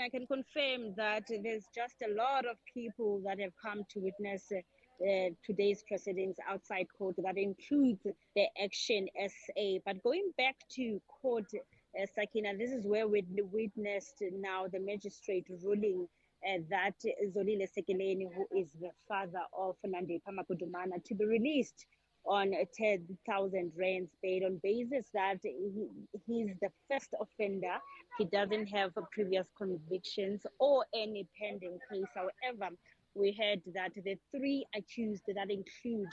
I can confirm that there's just a lot of people that have come to witness uh, today's proceedings outside court that includes the Action SA. But going back to court, uh, Sakina, this is where we witnessed now the magistrate ruling uh, that Zolile Sekeleni, who is the father of Nandipha Makudumana, to be released on 10,000 rands paid on basis that he, he's the first offender. He doesn't have previous convictions or any pending case. However, we heard that the three accused that include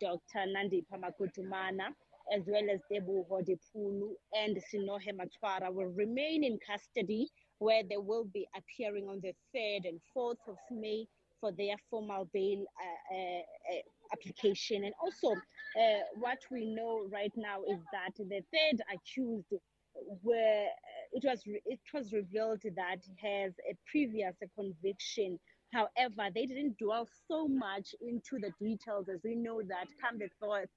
Dr. Nandipha Makudumana, as well as Debu Hodipulu and Sinohe Matwara will remain in custody where they will be appearing on the 3rd and 4th of May for their formal bail uh, uh, uh application. And also, uh, what we know right now is that the third accused were uh, it was it was revealed that has a previous conviction However, they didn't dwell so much into the details as we know that come the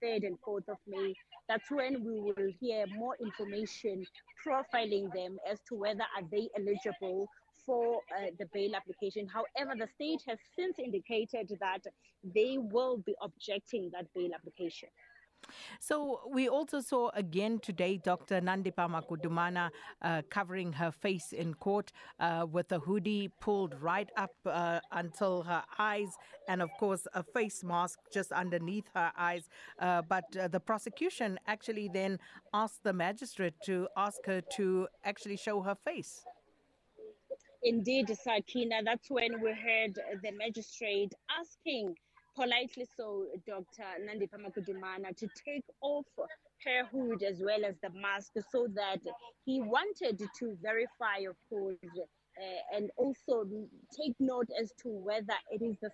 third and fourth of May, that's when we will hear more information profiling them as to whether are they eligible for uh, the bail application. However, the state has since indicated that they will be objecting that bail application. So we also saw again today Dr. Nandipha Makudumana uh, covering her face in court uh, with a hoodie pulled right up uh, until her eyes, and of course a face mask just underneath her eyes. Uh, but uh, the prosecution actually then asked the magistrate to ask her to actually show her face. Indeed, Sakina, that's when we heard the magistrate asking, politely so, Dr. Nandipha Makudumana, to take off her hood as well as the mask so that he wanted to verify, of course, uh, and also take note as to whether it is the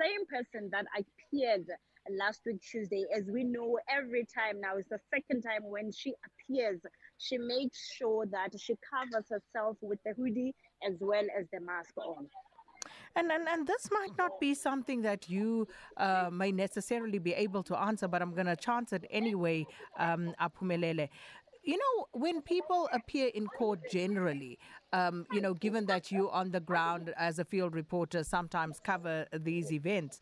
same person that appeared last week Tuesday. As we know, every time now is the second time when she appears, she makes sure that she covers herself with the hoodie as well as the mask on. And, and and this might not be something that you uh, may necessarily be able to answer, but I'm going to chance it anyway, um, Aphumelele. You know, when people appear in court generally, um, you know, given that you on the ground as a field reporter sometimes cover these events,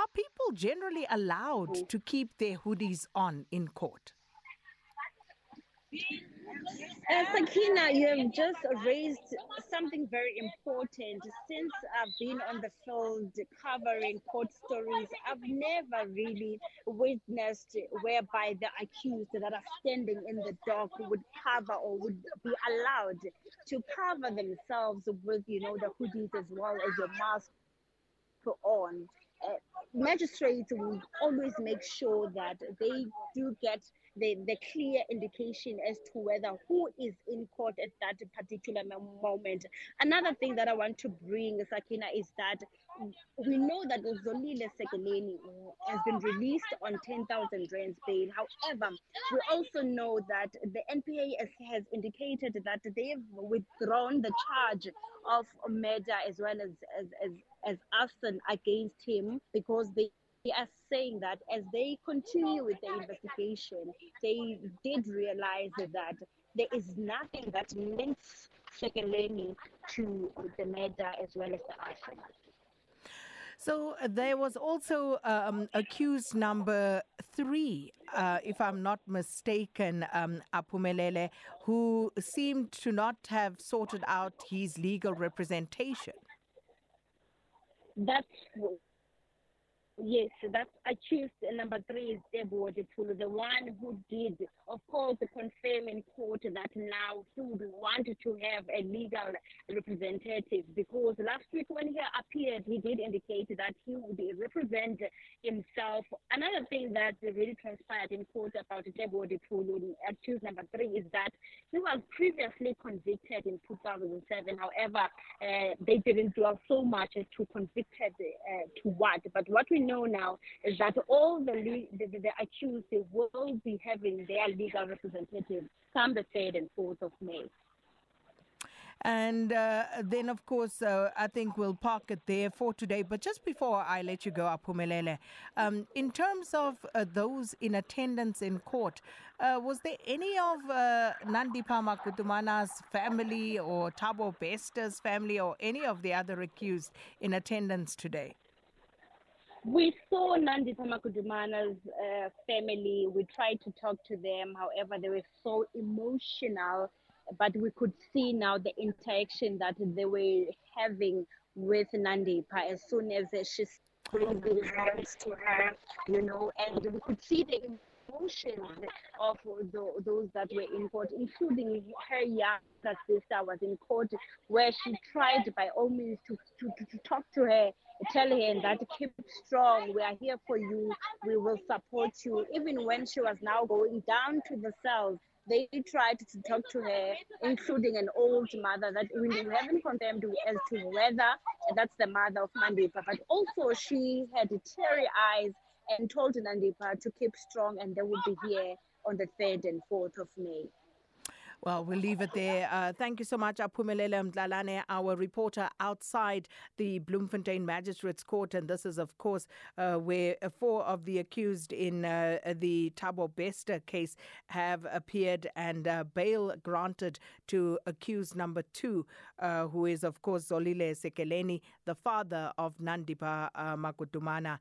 are people generally allowed to keep their hoodies on in court? Uh, Sakina, you have just raised something very important. Since I've been on the field covering court stories, I've never really witnessed whereby the accused that are standing in the dock would cover or would be allowed to cover themselves with, you know, the hoodies as well as your mask on. Uh, magistrates will always make sure that they do get the, the clear indication as to whether who is in court at that particular moment. Another thing that I want to bring, Sakina, is that we know that Zolile Sekeleni has been released on 10,000 rands bail. However, we also know that the NPA has indicated that they've withdrawn the charge of murder as well as, as, as, as arson against him because they are saying that as they continue with the investigation, they did realize that there is nothing that links Sekeleni to the murder as well as the arson. So uh, there was also um, accused number three, uh, if I'm not mistaken, um, Aphumelele, who seemed to not have sorted out his legal representation. That's Yes, that's accused. Number three is Deborah Depulu, the one who did, of course, confirm in court that now he would want to have a legal representative because last week when he appeared, he did indicate that he would represent himself. Another thing that really transpired in court about Deborah Depulu, accused number three, is that he was previously convicted in 2007. However, uh, they didn't dwell so much to convicted uh, to what, but what we know now is that all the, the, the accused will be having their legal representative come the 3rd and 4th of May. And uh, then, of course, uh, I think we'll park it there for today. But just before I let you go, Apumelele, um, in terms of uh, those in attendance in court, uh, was there any of uh, Nandipa Makutumana's family or Tabo Besta's family or any of the other accused in attendance today? We saw Nandi Pamakudumana's uh, family. We tried to talk to them. However, they were so emotional. But we could see now the interaction that they were having with Nandipa as soon as she brings the hands to her, you know, and we could see the emotions of the, those that were in court, including her younger sister was in court, where she tried by all means to, to, to, to talk to her, tell her that keep strong, we are here for you, we will support you. Even when she was now going down to the cells, they tried to talk to her, including an old mother that we haven't confirmed as to whether that's the mother of Nandipa, but also she had teary eyes and told Nandipa to keep strong and they would be here on the 3rd and 4th of May. Well, we'll leave it there. Uh, thank you so much, Apumelele Mdlalane, our reporter outside the Bloemfontein Magistrates Court. And this is, of course, uh, where four of the accused in uh, the Tabo Bester case have appeared and uh, bail granted to accused number two, uh, who is, of course, Zolile Sekeleni, the father of Nandipa uh, Makutumana.